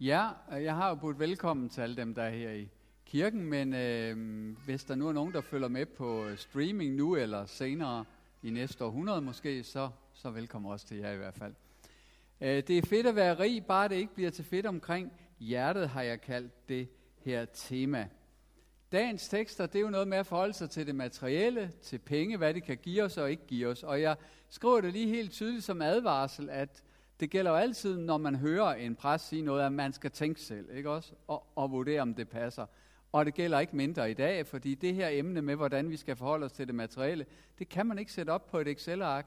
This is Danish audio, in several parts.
Ja, øh, jeg har jo budt velkommen til alle dem, der er her i kirken, men øh, hvis der nu er nogen, der følger med på øh, streaming nu eller senere i næste århundrede måske, så, så velkommen også til jer i hvert fald. Øh, det er fedt at være rig, bare det ikke bliver til fedt omkring hjertet, har jeg kaldt det her tema. Dagens tekster, det er jo noget med at forholde sig til det materielle, til penge, hvad det kan give os og ikke give os. Og jeg skriver det lige helt tydeligt som advarsel, at det gælder jo altid, når man hører en præst sige noget, at man skal tænke selv, ikke også? Og, og vurdere, om det passer. Og det gælder ikke mindre i dag, fordi det her emne med, hvordan vi skal forholde os til det materielle, det kan man ikke sætte op på et Excel-ark.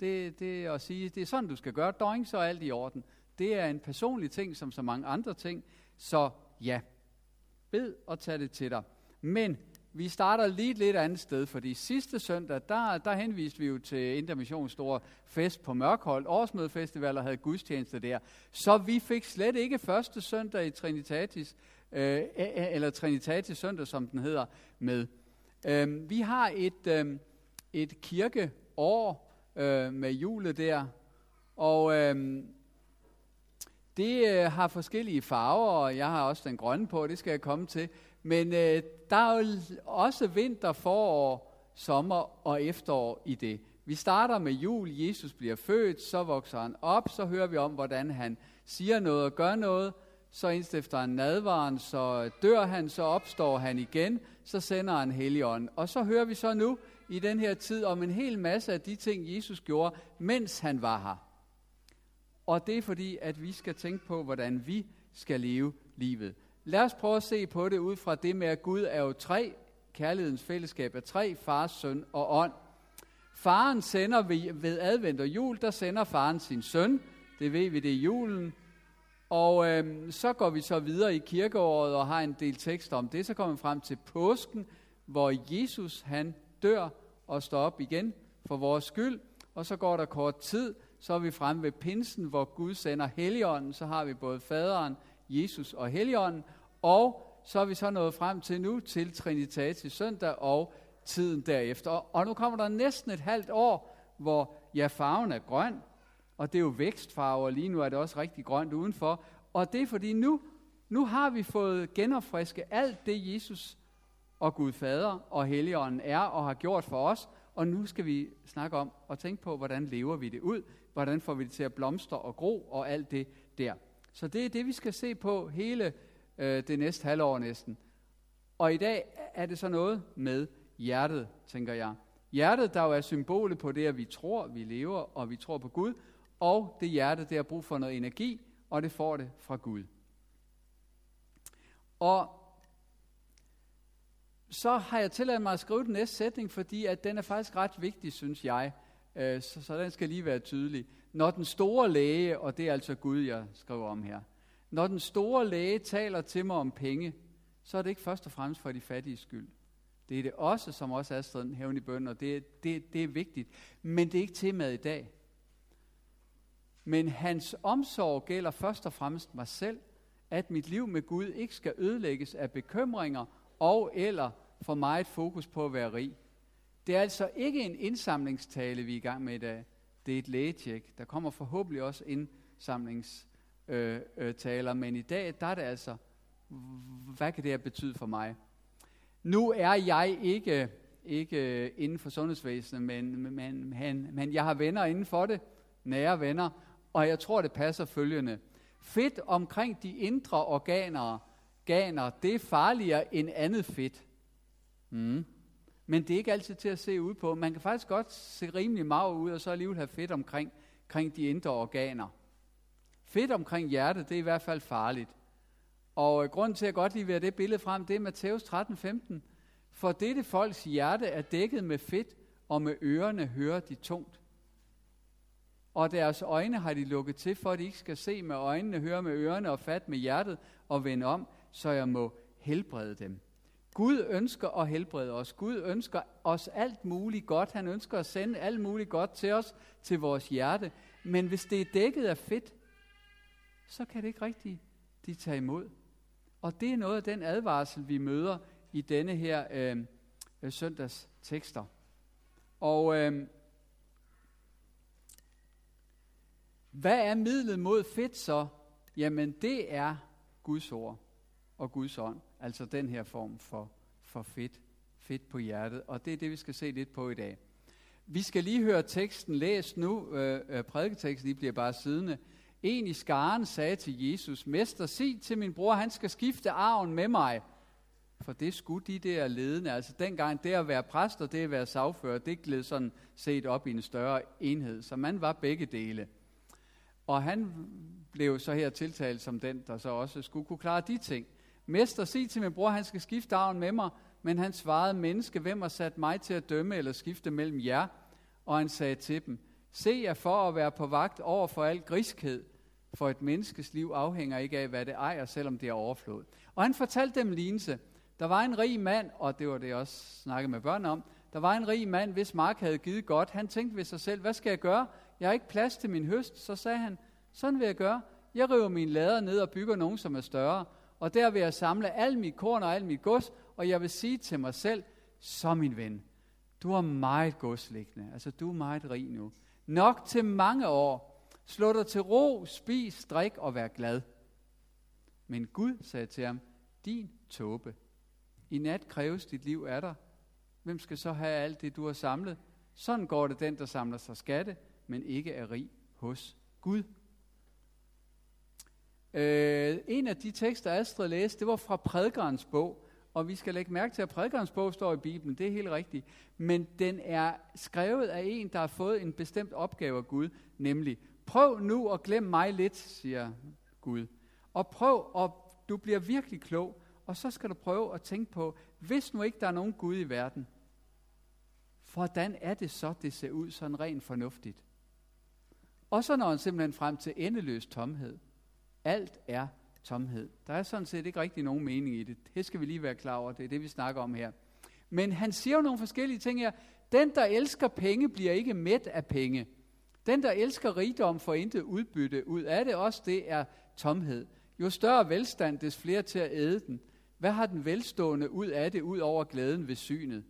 Det, det er at sige, det er sådan, du skal gøre, døgn, så er alt i orden. Det er en personlig ting, som så mange andre ting. Så ja, bed og tag det til dig. Men vi starter lige et lidt andet sted, fordi sidste søndag, der, der henviste vi jo til Intermissions store fest på Mørkhold, årsmødefestival og havde gudstjeneste der. Så vi fik slet ikke første søndag i Trinitatis, øh, eller Trinitatis søndag, som den hedder, med. Øh, vi har et, øh, et kirkeår øh, med julet der, og øh, det øh, har forskellige farver, og jeg har også den grønne på, det skal jeg komme til. Men øh, der er jo også vinter, forår, sommer og efterår i det. Vi starter med jul, Jesus bliver født, så vokser han op, så hører vi om, hvordan han siger noget og gør noget, så indstifter han nadvaren, så dør han, så opstår han igen, så sender han Helligånden. Og så hører vi så nu i den her tid om en hel masse af de ting, Jesus gjorde, mens han var her. Og det er fordi, at vi skal tænke på, hvordan vi skal leve livet. Lad os prøve at se på det ud fra det med, at Gud er jo tre, kærlighedens fællesskab er tre, far, søn og ånd. Faren sender ved, ved advent og jul, der sender faren sin søn. Det ved vi, det er julen. Og øhm, så går vi så videre i kirkeåret og har en del tekster om det. Så kommer vi frem til påsken, hvor Jesus han dør og står op igen for vores skyld. Og så går der kort tid, så er vi fremme ved pinsen, hvor Gud sender Helligånden. Så har vi både faderen, Jesus og Helligånden. Og så er vi så nået frem til nu, til Trinitatis søndag og tiden derefter. Og nu kommer der næsten et halvt år, hvor ja, farven er grøn, og det er jo vækstfarve, og lige nu er det også rigtig grønt udenfor. Og det er fordi nu, nu har vi fået genopfriske alt det, Jesus og Gud Fader og Helligånden er og har gjort for os. Og nu skal vi snakke om og tænke på, hvordan lever vi det ud? Hvordan får vi det til at blomstre og gro og alt det der. Så det er det, vi skal se på hele øh, det næste halvår næsten. Og i dag er det så noget med hjertet, tænker jeg. Hjertet, der jo er symbolet på det, at vi tror, vi lever, og vi tror på Gud. Og det hjerte, det har brug for noget energi, og det får det fra Gud. Og så har jeg tilladt mig at skrive den næste sætning, fordi at den er faktisk ret vigtig, synes jeg. Øh, så, så den skal lige være tydelig. Når den store læge, og det er altså Gud, jeg skriver om her, når den store læge taler til mig om penge, så er det ikke først og fremmest for de fattige skyld. Det er det også, som også er stedet hævn i bønden, og det, det, det er vigtigt. Men det er ikke temaet i dag. Men hans omsorg gælder først og fremmest mig selv, at mit liv med Gud ikke skal ødelægges af bekymringer og eller for meget fokus på at være rig. Det er altså ikke en indsamlingstale, vi er i gang med i dag. Det er et lægetjek. Der kommer forhåbentlig også indsamlingstaler, øh, øh, men i dag, der er det altså, hvad kan det her betyde for mig? Nu er jeg ikke, ikke inden for sundhedsvæsenet, men, men, men, men jeg har venner inden for det, nære venner, og jeg tror, det passer følgende. Fedt omkring de indre organer, organer det er farligere end andet fedt. Mm. Men det er ikke altid til at se ud på. Man kan faktisk godt se rimelig mager ud, og så alligevel have fedt omkring, omkring de indre organer. Fedt omkring hjertet, det er i hvert fald farligt. Og øh, grunden til, at jeg godt lige vil have det billede frem, det er Matthæus 13:15. For dette folks hjerte er dækket med fedt, og med ørerne hører de tungt. Og deres øjne har de lukket til, for at de ikke skal se med øjnene, høre med ørerne og fat med hjertet og vende om, så jeg må helbrede dem. Gud ønsker at helbrede os. Gud ønsker os alt muligt godt. Han ønsker at sende alt muligt godt til os, til vores hjerte. Men hvis det er dækket af fedt, så kan det ikke rigtigt de tage imod. Og det er noget af den advarsel, vi møder i denne her øh, øh søndags tekster. Og øh, hvad er midlet mod fedt så? Jamen det er Guds ord og Guds ånd. Altså den her form for, for fedt, fedt på hjertet. Og det er det, vi skal se lidt på i dag. Vi skal lige høre teksten læst nu. Øh, øh prædiketeksten lige bliver bare siddende. En i skaren sagde til Jesus, Mester, sig til min bror, han skal skifte arven med mig. For det skulle de der ledende. Altså dengang det at være præst og det at være sagfører, det gled sådan set op i en større enhed. Så man var begge dele. Og han blev så her tiltalt som den, der så også skulle kunne klare de ting. Mester, sig til min bror, han skal skifte arven med mig. Men han svarede, menneske, hvem har sat mig til at dømme eller skifte mellem jer? Og han sagde til dem, se jer for at være på vagt over for al griskhed, for et menneskes liv afhænger ikke af, hvad det ejer, selvom det er overflod. Og han fortalte dem lignelse. Der var en rig mand, og det var det, jeg også snakkede med børn om, der var en rig mand, hvis mark havde givet godt. Han tænkte ved sig selv, hvad skal jeg gøre? Jeg har ikke plads til min høst. Så sagde han, sådan vil jeg gøre. Jeg river mine lader ned og bygger nogen, som er større. Og der vil jeg samle al mit korn og al mit gods, og jeg vil sige til mig selv, så min ven, du har meget gods liggende. Altså, du er meget rig nu. Nok til mange år. Slå dig til ro, spis, drik og vær glad. Men Gud sagde til ham, din tåbe. I nat kræves dit liv af dig. Hvem skal så have alt det, du har samlet? Sådan går det den, der samler sig skatte, men ikke er rig hos Gud. Øh, en af de tekster, Astrid læste, det var fra prædikernes bog. Og vi skal lægge mærke til, at prædikernes bog står i Bibelen, det er helt rigtigt. Men den er skrevet af en, der har fået en bestemt opgave af Gud, nemlig, prøv nu at glemme mig lidt, siger Gud. Og prøv, og du bliver virkelig klog, og så skal du prøve at tænke på, hvis nu ikke der er nogen Gud i verden, hvordan er det så, det ser ud sådan rent fornuftigt? Og så når han simpelthen frem til endeløs tomhed. Alt er tomhed. Der er sådan set ikke rigtig nogen mening i det. Det skal vi lige være klar over. Det er det, vi snakker om her. Men han siger jo nogle forskellige ting her. Den, der elsker penge, bliver ikke mæt af penge. Den, der elsker rigdom, får intet udbytte ud af det. Også det er tomhed. Jo større velstand, des flere til at æde den. Hvad har den velstående ud af det, ud over glæden ved synet?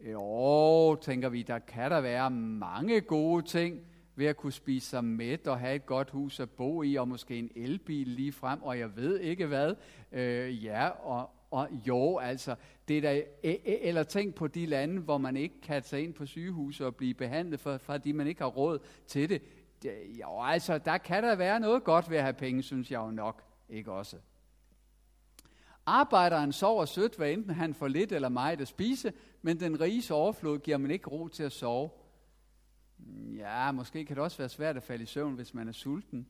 Jo, tænker vi, der kan der være mange gode ting ved at kunne spise sig mæt og have et godt hus at bo i, og måske en elbil lige frem, og jeg ved ikke hvad. Øh, ja, og, og jo, altså, det der, eller tænk på de lande, hvor man ikke kan tage ind på sygehuse og blive behandlet, for, fordi man ikke har råd til det. det. Jo, altså, der kan der være noget godt ved at have penge, synes jeg jo nok, ikke også? Arbejderen sover sødt, hvad enten han får lidt eller meget at spise, men den riges overflod giver man ikke ro til at sove. Ja, måske kan det også være svært at falde i søvn, hvis man er sulten.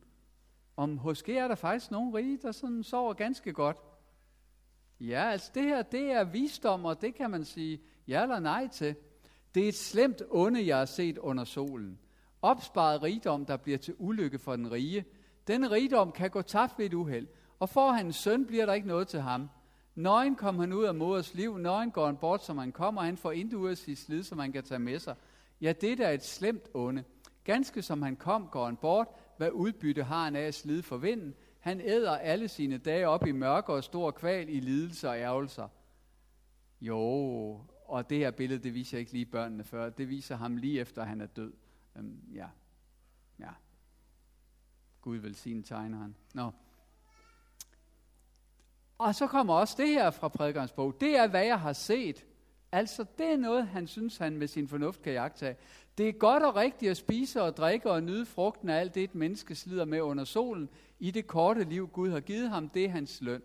Om måske er der faktisk nogen rige, der sådan sover ganske godt. Ja, altså det her, det er visdom, og det kan man sige ja eller nej til. Det er et slemt onde, jeg har set under solen. Opsparet rigdom, der bliver til ulykke for den rige. Den rigdom kan gå tabt ved et uheld, og for han søn, bliver der ikke noget til ham. Nøgen kom han ud af moders liv, nøgen går han bort, som han kommer, og han får intet ud af sit slid, som han kan tage med sig. Ja, det er et slemt onde. Ganske som han kom, går han bort. Hvad udbytte har han af at slide for vinden? Han æder alle sine dage op i mørke og stor kval i lidelser og ærgelser. Jo, og det her billede, det viser ikke lige børnene før. Det viser ham lige efter, han er død. Øhm, ja, ja. Gud velsigne tegner han. Nå. Og så kommer også det her fra prædikernes bog. Det er, hvad jeg har set. Altså, det er noget, han synes, han med sin fornuft kan jagtage. Det er godt og rigtigt at spise og drikke og nyde frugten af alt det, et menneske slider med under solen. I det korte liv, Gud har givet ham, det er hans løn.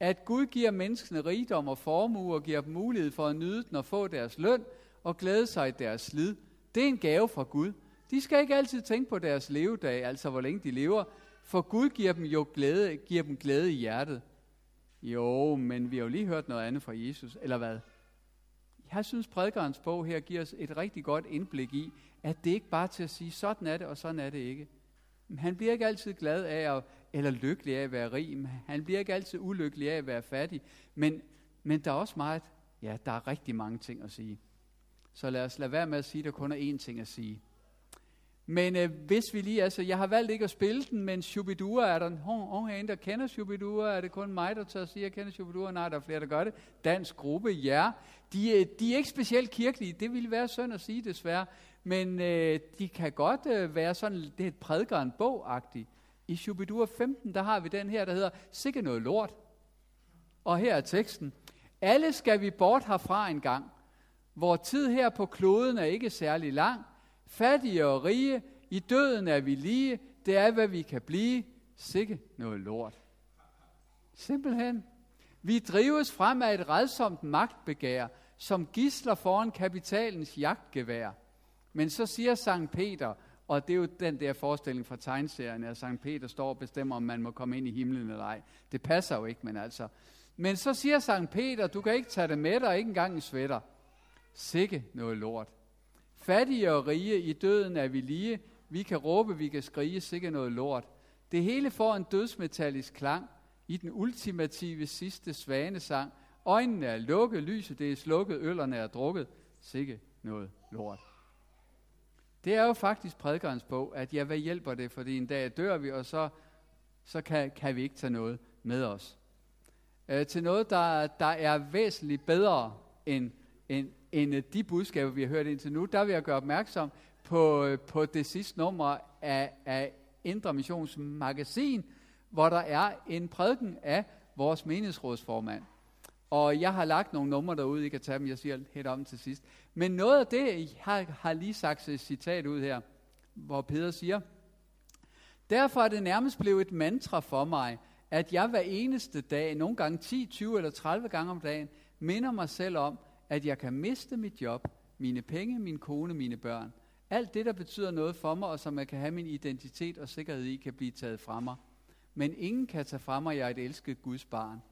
At Gud giver menneskene rigdom og formue og giver dem mulighed for at nyde den og få deres løn og glæde sig i deres slid, det er en gave fra Gud. De skal ikke altid tænke på deres levedag, altså hvor længe de lever, for Gud giver dem jo glæde, giver dem glæde i hjertet. Jo, men vi har jo lige hørt noget andet fra Jesus, eller hvad? Jeg synes, prædikernes bog her giver os et rigtig godt indblik i, at det ikke bare er til at sige, sådan er det, og sådan er det ikke. Han bliver ikke altid glad af, at, eller lykkelig af at være rig. Han bliver ikke altid ulykkelig af at være fattig. Men, men der er også meget, ja, der er rigtig mange ting at sige. Så lad os lade være med at sige, at der kun er én ting at sige. Men øh, hvis vi lige, altså jeg har valgt ikke at spille den, men Shubidua, er der nogen herinde, der kender Shubidua? Er det kun mig, der tør at sige, at jeg kender Shubidua? Nej, der er flere, der gør det. Dansk gruppe, ja. De, øh, de er ikke specielt kirkelige, det ville være synd at sige desværre, men øh, de kan godt øh, være sådan, det er et prædikeren bog i, i Shubidua 15, der har vi den her, der hedder, sikke noget lort. Og her er teksten. Alle skal vi bort herfra en gang. Vor tid her på kloden er ikke særlig lang. Fattige og rige, i døden er vi lige. Det er, hvad vi kan blive. Sikke noget lort. Simpelthen. Vi drives frem af et redsomt magtbegær, som gisler foran kapitalens jagtgevær. Men så siger Sankt Peter, og det er jo den der forestilling fra tegneserien, at Sankt Peter står og bestemmer, om man må komme ind i himlen eller ej. Det passer jo ikke, men altså. Men så siger Sankt Peter, du kan ikke tage det med dig, ikke engang en svætter. Sikke noget lort. Fattige og rige, i døden er vi lige. Vi kan råbe, vi kan skrige, sikke noget lort. Det hele får en dødsmetallisk klang i den ultimative sidste svanesang. Øjnene er lukket, lyset det er slukket, øllerne er drukket. Sikke noget lort. Det er jo faktisk prædikernes bog, at ja, hvad hjælper det, fordi en dag dør vi, og så, så kan, kan vi ikke tage noget med os. Øh, til noget, der, der er væsentligt bedre end, end, end øh, de budskaber, vi har hørt indtil nu, der vil jeg gøre opmærksom på, øh, på det sidste nummer af, af Indre Missions magasin, hvor der er en prædiken af vores menighedsrådsformand. Og jeg har lagt nogle numre derude, I kan tage dem, jeg siger helt om til sidst. Men noget af det, jeg har, har lige sagt et citat ud her, hvor Peter siger, Derfor er det nærmest blevet et mantra for mig, at jeg hver eneste dag, nogle gange 10, 20 eller 30 gange om dagen, minder mig selv om, at jeg kan miste mit job, mine penge, min kone, mine børn. Alt det, der betyder noget for mig, og som jeg kan have min identitet og sikkerhed i, kan blive taget fra mig. Men ingen kan tage fra mig, at jeg er et elsket Guds barn.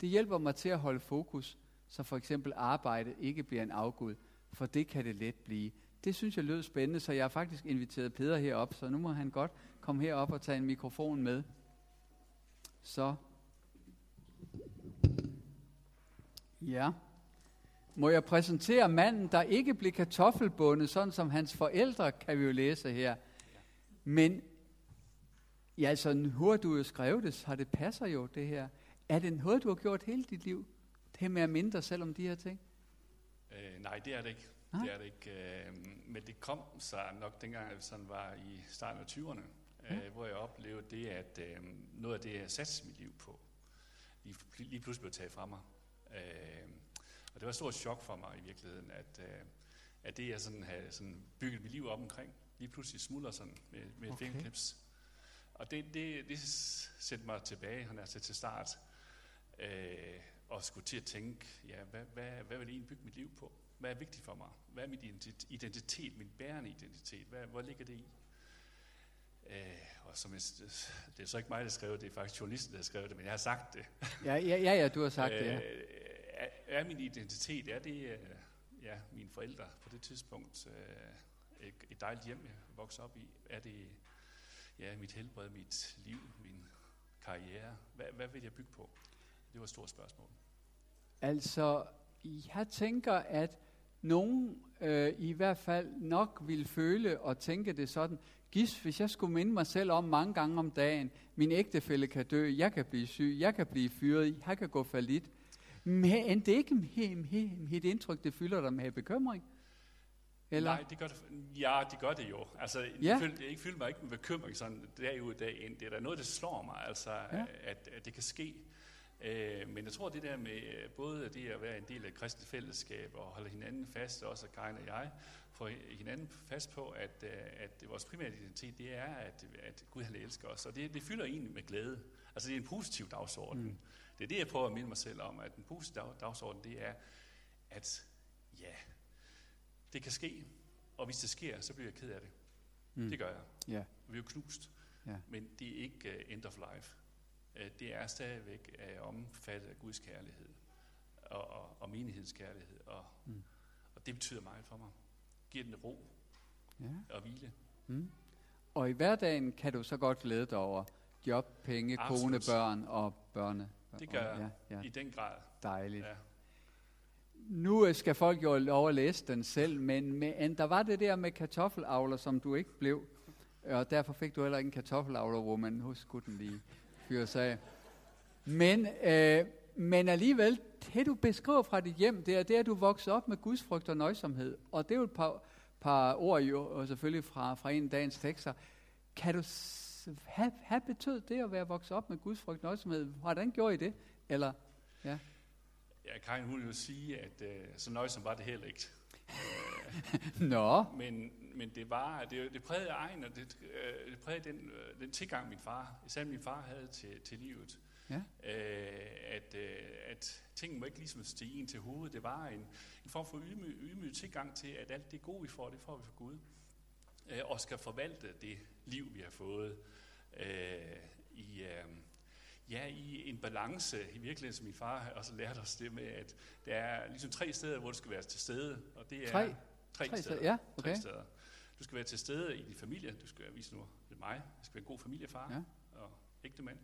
Det hjælper mig til at holde fokus, så for eksempel arbejde ikke bliver en afgud, for det kan det let blive. Det synes jeg lød spændende, så jeg har faktisk inviteret Peter herop, så nu må han godt komme herop og tage en mikrofon med. Så. Ja. Må jeg præsentere manden, der ikke blev kartoffelbundet, sådan som hans forældre, kan vi jo læse her. Men, ja altså, nu har du jo skrevet det, så det passer jo det her. Er det noget, du har gjort hele dit liv? Det med at minde dig selv om de her ting? Øh, nej, det er det ikke. Nej? Det er det ikke. Øh, men det kom så nok dengang, jeg sådan var i starten af 20'erne, ja. øh, hvor jeg oplevede det, at øh, noget af det, jeg satte mit liv på, lige, lige pludselig blev taget fra mig. Øh, og det var et stort chok for mig i virkeligheden, at, øh, at det, jeg sådan havde sådan bygget mit liv op omkring, lige pludselig smuldrer sådan med, med okay. et fingerknips. Og det, det, det sætter mig tilbage, han er til start, øh, og skulle til at tænke, ja, hvad, hvad, hvad vil jeg egentlig bygge mit liv på? Hvad er vigtigt for mig? Hvad er min identitet, min bærende identitet? Hvad, hvor ligger det i? Øh, og som jeg, det er så ikke mig, der skrev det, det er faktisk journalisten, der har skrevet det, men jeg har sagt det. Ja, ja, ja, ja du har sagt det, ja. Er, er min identitet, er det øh, ja, mine forældre på det tidspunkt, øh, et, et dejligt hjem, jeg voksede op i? Er det ja, mit helbred, mit liv, min karriere? Hvad, hvad vil jeg bygge på? Det var et stort spørgsmål. Altså, jeg tænker, at nogen øh, i hvert fald nok vil føle og tænke det sådan, Gis, hvis jeg skulle minde mig selv om mange gange om dagen, min ægtefælle kan dø, jeg kan blive syg, jeg kan blive fyret, jeg kan gå for lidt. Men det er ikke mit indtryk, det fylder dig med bekymring. Eller? Nej, det gør det, ja, det gør det jo. Altså, ja. det, det ikke fylder mig ikke med bekymring sådan dag ud dag ind. Det er da noget, der slår mig, altså, ja. at, at det kan ske. Øh, men jeg tror, det der med øh, både det at være en del af et kristent fællesskab og holde hinanden fast, også Karin og jeg, få hinanden fast på, at, øh, at vores primære identitet, det er, at, at Gud han elsker os. Og det, det fylder egentlig med glæde. Altså det er en positiv dagsorden. Mm. Det er det, jeg prøver at minde mig selv om, at en positiv dagsorden, det er, at ja, det kan ske, og hvis det sker, så bliver jeg ked af det. Mm. Det gør jeg. Yeah. Vi er knust. Yeah. Men det er ikke uh, end of life. Uh, det er stadigvæk uh, omfattet af Guds kærlighed og, og, og menighedskærlighed. Og, mm. og det betyder meget for mig. Giver den ro ja. og hvile. Mm. Og i hverdagen kan du så godt glæde dig over job, penge, Absolut. kone, børn og børne. Det gør jeg ja, ja. i den grad. Dejligt. Ja. Nu skal folk jo lov at læse den selv, men, men der var det der med kartoffelavler, som du ikke blev, og derfor fik du heller ikke en kartoffelavler-woman. Husk skulle den lige fyre sig Men, øh, men alligevel, det du beskriver fra dit hjem, det er, det at du voksede op med gudsfrygt og nøjsomhed. Og det er jo et par, par ord jo, og selvfølgelig fra, fra en dagens tekster. Kan du hvad, hvad betød det at være vokset op med Guds frygt nøjsomhed? Hvordan gjorde I det? Eller, ja. Ja, Karin, hun vil sige, at uh, så nøjsom var det heller ikke. Nå. Men, men det var, det, det prægede egen, og det, uh, det prægede den, uh, den tilgang, min far, især min far havde til, til livet. Ja. Uh, at, uh, at tingene må ikke ligesom stige ind til hovedet. Det var en, en form for ydmyg, ydmyg tilgang til, at alt det gode, vi får, det får vi fra Gud. Uh, og skal forvalte det liv, vi har fået uh, i, uh, ja, i en balance, i virkeligheden, som min far har også lært os det med, at der er ligesom tre steder, hvor du skal være til stede, og det er tre, tre, tre steder. Ja, okay. tre steder. Du skal være til stede i din familie, du skal vise nu, det mig, du skal være en god familiefar ja. og ægte mand.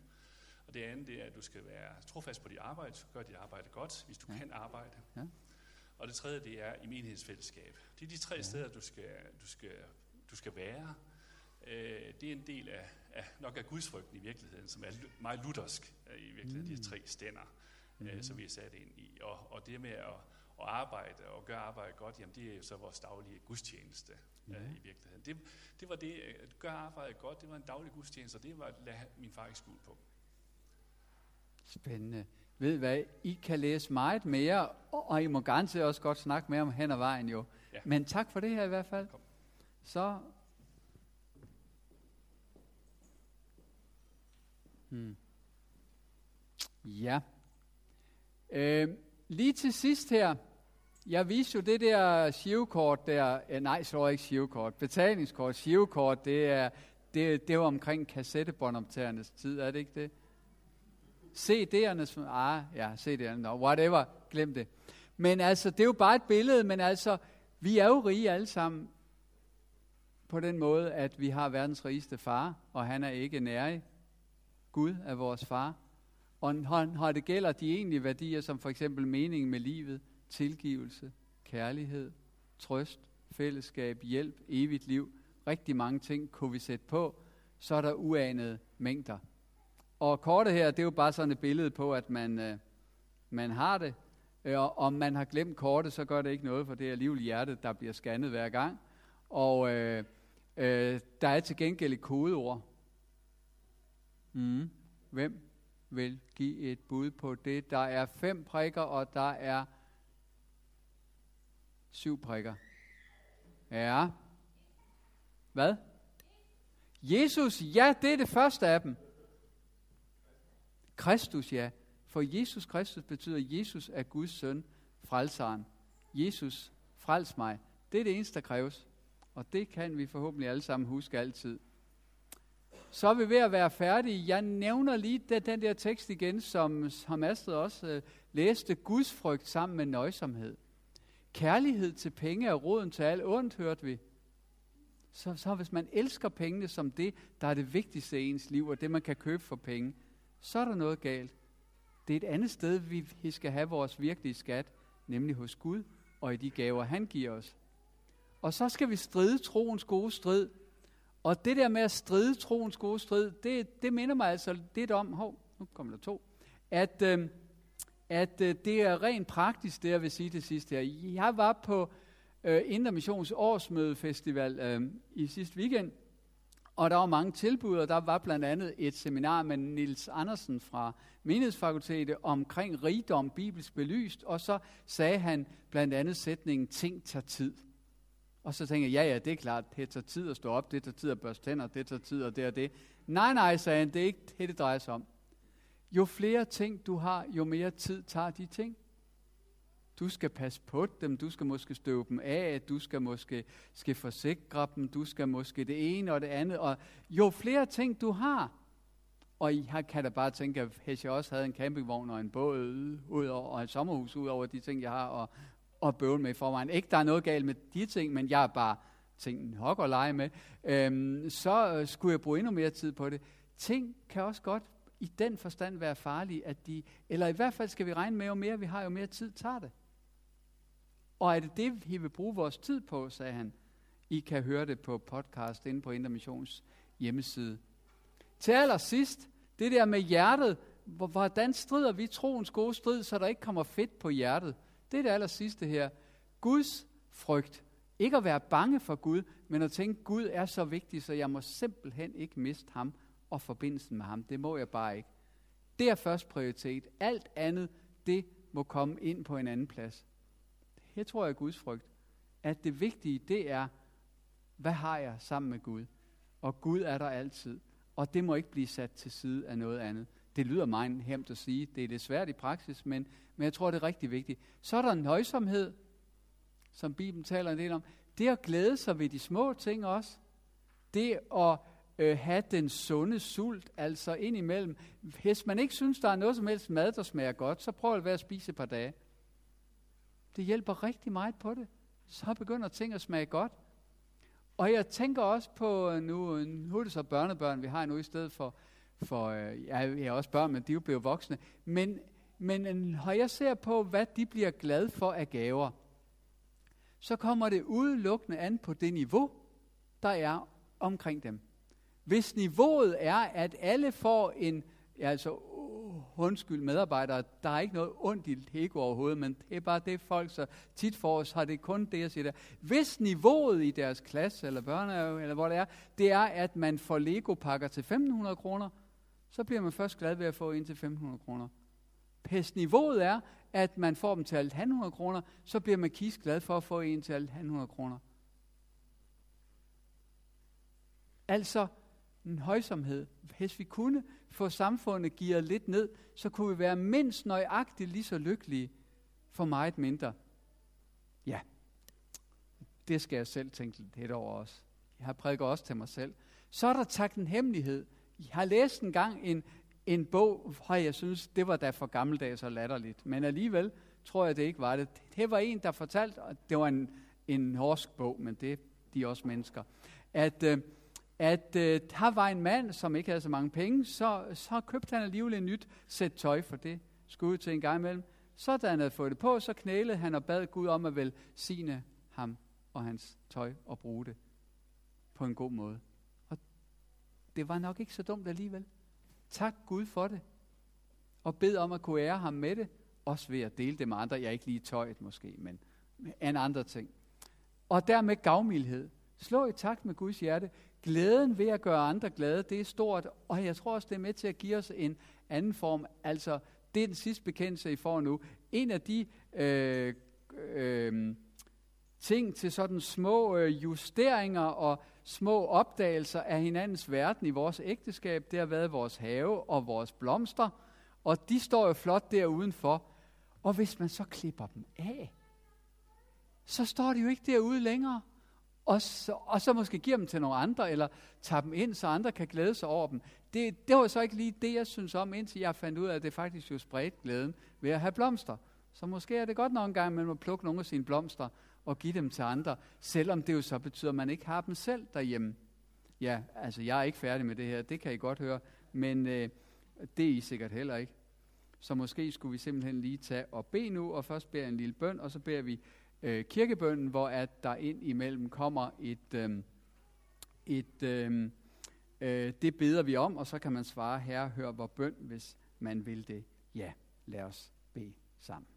Og det andet, det er, at du skal være trofast på dit arbejde, gør dit arbejde godt, hvis du ja. kan arbejde. Ja. Og det tredje, det er i menighedsfællesskab. Det er de tre ja. steder, du skal, du skal, du skal være. Øh, det er en del af af, nok af gudsfrygten i virkeligheden, som er meget luthersk øh, i virkeligheden, mm. de tre stænder, mm. øh, som vi er sat ind i. Og, og det med at, at arbejde og gøre arbejde godt, jamen det er jo så vores daglige gudstjeneste mm. øh, i virkeligheden. Det, det var det, at gøre arbejde godt, det var en daglig gudstjeneste, og det var at lade min far ikke skuld på. Spændende. Ved hvad, I kan læse meget mere, og I må garanteret også godt snakke mere om hen ad vejen jo. Ja. Men tak for det her i hvert fald. Kom. Så Hmm. Ja. Øh, lige til sidst her, jeg viste jo det der shivkort der, eh, nej, så ikke shivkort, betalingskort, shivkort, det er, det, det var omkring kassettebåndoptagernes tid, er det ikke det? CD'ernes, ah, ja, CD'erne, no, whatever, glem det. Men altså, det er jo bare et billede, men altså, vi er jo rige alle sammen på den måde, at vi har verdens rigeste far, og han er ikke nærig. Gud er vores far. Og når det gælder de egentlige værdier, som for eksempel meningen med livet, tilgivelse, kærlighed, trøst, fællesskab, hjælp, evigt liv, rigtig mange ting kunne vi sætte på, så er der uanede mængder. Og kortet her, det er jo bare sådan et billede på, at man, øh, man har det. Øh, og om man har glemt kortet, så gør det ikke noget, for det er alligevel hjertet, der bliver scannet hver gang. Og øh, øh, der er til gengæld et kodeord, Mm. Hvem vil give et bud på det? Der er fem prikker, og der er syv prikker. Ja. Hvad? Jesus, ja, det er det første af dem. Kristus, ja. For Jesus Kristus betyder, at Jesus er Guds søn, frelseren. Jesus, frels mig. Det er det eneste, der kræves. Og det kan vi forhåbentlig alle sammen huske altid så er vi ved at være færdige. Jeg nævner lige den, den der tekst igen, som, som Astrid også øh, læste. Guds frygt sammen med nøjsomhed. Kærlighed til penge er roden til alt ondt, hørte vi. Så, så hvis man elsker pengene som det, der er det vigtigste i ens liv, og det man kan købe for penge, så er der noget galt. Det er et andet sted, vi skal have vores virkelige skat, nemlig hos Gud og i de gaver, han giver os. Og så skal vi stride troens gode strid, og det der med at stride troens gode strid, det, det minder mig altså lidt om, hov, nu kommer der to, at, øh, at øh, det er rent praktisk, det jeg vil sige til sidst her. Jeg var på øh, Indre Missions årsmødefestival øh, i sidste weekend, og der var mange tilbud, og der var blandt andet et seminar med Nils Andersen fra Menighedsfakultetet omkring rigdom, bibelsk belyst, og så sagde han blandt andet sætningen, ting tager tid. Og så tænker jeg, ja, ja, det er klart, det tager tid at stå op, det tager tid at børste tænder, det tager tid og det og det. Nej, nej, sagde han, det er ikke det, det drejer sig om. Jo flere ting du har, jo mere tid tager de ting. Du skal passe på dem, du skal måske støve dem af, du skal måske skal forsikre dem, du skal måske det ene og det andet. Og jo flere ting du har, og jeg kan da bare tænke, at hvis jeg også havde en campingvogn og en båd ud over, og et sommerhus ud over de ting, jeg har, og, og bøvle med i forvejen. Ikke, der er noget galt med de ting, men jeg er bare tænkt hok og lege med. Øhm, så øh, skulle jeg bruge endnu mere tid på det. Ting kan også godt i den forstand være farlige, at de, eller i hvert fald skal vi regne med, jo mere vi har, jo mere tid tager det. Og er det det, vi vil bruge vores tid på, sagde han. I kan høre det på podcast inde på Intermissions hjemmeside. Til allersidst, det der med hjertet, hvordan strider vi troens gode strid, så der ikke kommer fedt på hjertet? Det er det aller sidste her. Guds frygt. Ikke at være bange for Gud, men at tænke, Gud er så vigtig, så jeg må simpelthen ikke miste ham og forbindelsen med ham. Det må jeg bare ikke. Det er først prioritet. Alt andet, det må komme ind på en anden plads. Her tror jeg er Guds frygt. At det vigtige, det er, hvad har jeg sammen med Gud? Og Gud er der altid. Og det må ikke blive sat til side af noget andet. Det lyder meget hemt at sige. Det er lidt svært i praksis, men, men jeg tror, det er rigtig vigtigt. Så er der nøjsomhed, som Bibelen taler en del om. Det at glæde sig ved de små ting også. Det at øh, have den sunde sult, altså indimellem. Hvis man ikke synes, der er noget som helst mad, der smager godt, så prøv at være at spise et par dage. Det hjælper rigtig meget på det. Så begynder ting at smage godt. Og jeg tænker også på, øh, nu, nu er det så børnebørn, vi har nu i stedet for, for øh, ja, jeg har også børn, men de er jo blevet voksne. Men, men øh, når jeg ser på, hvad de bliver glade for af gaver, så kommer det udelukkende an på det niveau, der er omkring dem. Hvis niveauet er, at alle får en, ja, altså undskyld medarbejdere, der er ikke noget ondt i Lego overhovedet, men det er bare det folk så tit for os, har det kun det, jeg siger der. Hvis niveauet i deres klasse, eller børnehave, eller hvor det er, det er, at man får Lego-pakker til 1500 kroner, så bliver man først glad ved at få en til 1500 kroner. Hvis niveauet er, at man får dem til 1500 kroner, så bliver man kis glad for at få en til 1500 kroner. Altså, en højsomhed. Hvis vi kunne få samfundet gearet lidt ned, så kunne vi være mindst nøjagtigt lige så lykkelige for meget mindre. Ja, det skal jeg selv tænke lidt over også. Jeg har prædiket også til mig selv. Så er der takt en hemmelighed. Jeg har læst en gang en, en bog, hvor jeg synes, det var da for gammeldags og latterligt. Men alligevel tror jeg, det ikke var det. Det var en, der fortalte, og det var en, en norsk bog, men det de er også mennesker, at øh, at øh, der var en mand, som ikke havde så mange penge, så, så købte han alligevel et nyt sæt tøj, for det skulle ud til en gang imellem. Så da han havde fået det på, så knælede han og bad Gud om at velsigne ham og hans tøj og bruge det på en god måde. Og det var nok ikke så dumt alligevel. Tak Gud for det. Og bed om at kunne ære ham med det, også ved at dele det med andre. Jeg er ikke lige tøjet måske, men en andre ting. Og dermed gavmildhed. Slå i takt med Guds hjerte. Glæden ved at gøre andre glade, det er stort, og jeg tror også, det er med til at give os en anden form. Altså, det er den sidste bekendelse, I får nu. En af de øh, øh, ting til sådan små øh, justeringer og små opdagelser af hinandens verden i vores ægteskab, det har været vores have og vores blomster, og de står jo flot der udenfor. Og hvis man så klipper dem af, så står de jo ikke derude længere og så, og så måske giver dem til nogle andre, eller tager dem ind, så andre kan glæde sig over dem. Det, det var så ikke lige det, jeg synes om, indtil jeg fandt ud af, at det faktisk jo spredte glæden ved at have blomster. Så måske er det godt nok en gang, man må plukke nogle af sine blomster og give dem til andre, selvom det jo så betyder, at man ikke har dem selv derhjemme. Ja, altså jeg er ikke færdig med det her, det kan I godt høre, men øh, det er I sikkert heller ikke. Så måske skulle vi simpelthen lige tage og bede nu, og først bede en lille bøn, og så beder vi øh, kirkebønden, hvor at der ind imellem kommer et, øh, et øh, øh, det beder vi om, og så kan man svare, herre, hør vor bøn, hvis man vil det. Ja, lad os bede sammen.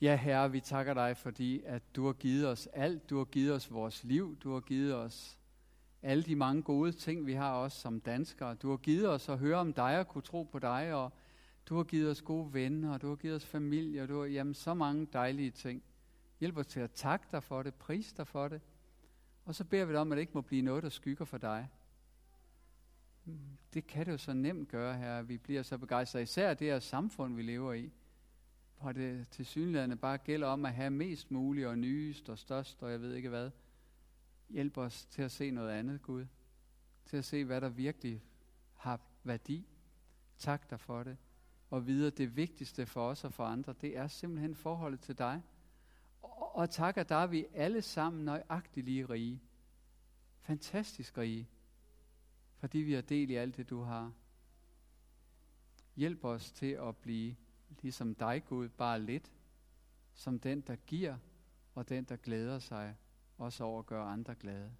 Ja, Herre, vi takker dig, fordi at du har givet os alt. Du har givet os vores liv. Du har givet os alle de mange gode ting, vi har også som danskere. Du har givet os at høre om dig og kunne tro på dig og du har givet os gode venner, og du har givet os familie, og du har jamen, så mange dejlige ting. Hjælp os til at takke dig for det, pris dig for det. Og så beder vi dig om, at det ikke må blive noget, der skygger for dig. Det kan det jo så nemt gøre her. Vi bliver så begejstrede, især det her samfund, vi lever i. Hvor det til synligheden bare gælder om at have mest muligt og nyest og størst, og jeg ved ikke hvad. Hjælp os til at se noget andet, Gud. Til at se, hvad der virkelig har værdi. Tak dig for det og vide, at det vigtigste for os og for andre, det er simpelthen forholdet til dig. Og, og tak, at der er vi alle sammen nøjagtigt lige rige. Fantastisk rige. Fordi vi har del i alt det, du har. Hjælp os til at blive ligesom dig, Gud, bare lidt. Som den, der giver, og den, der glæder sig, også over at gøre andre glade.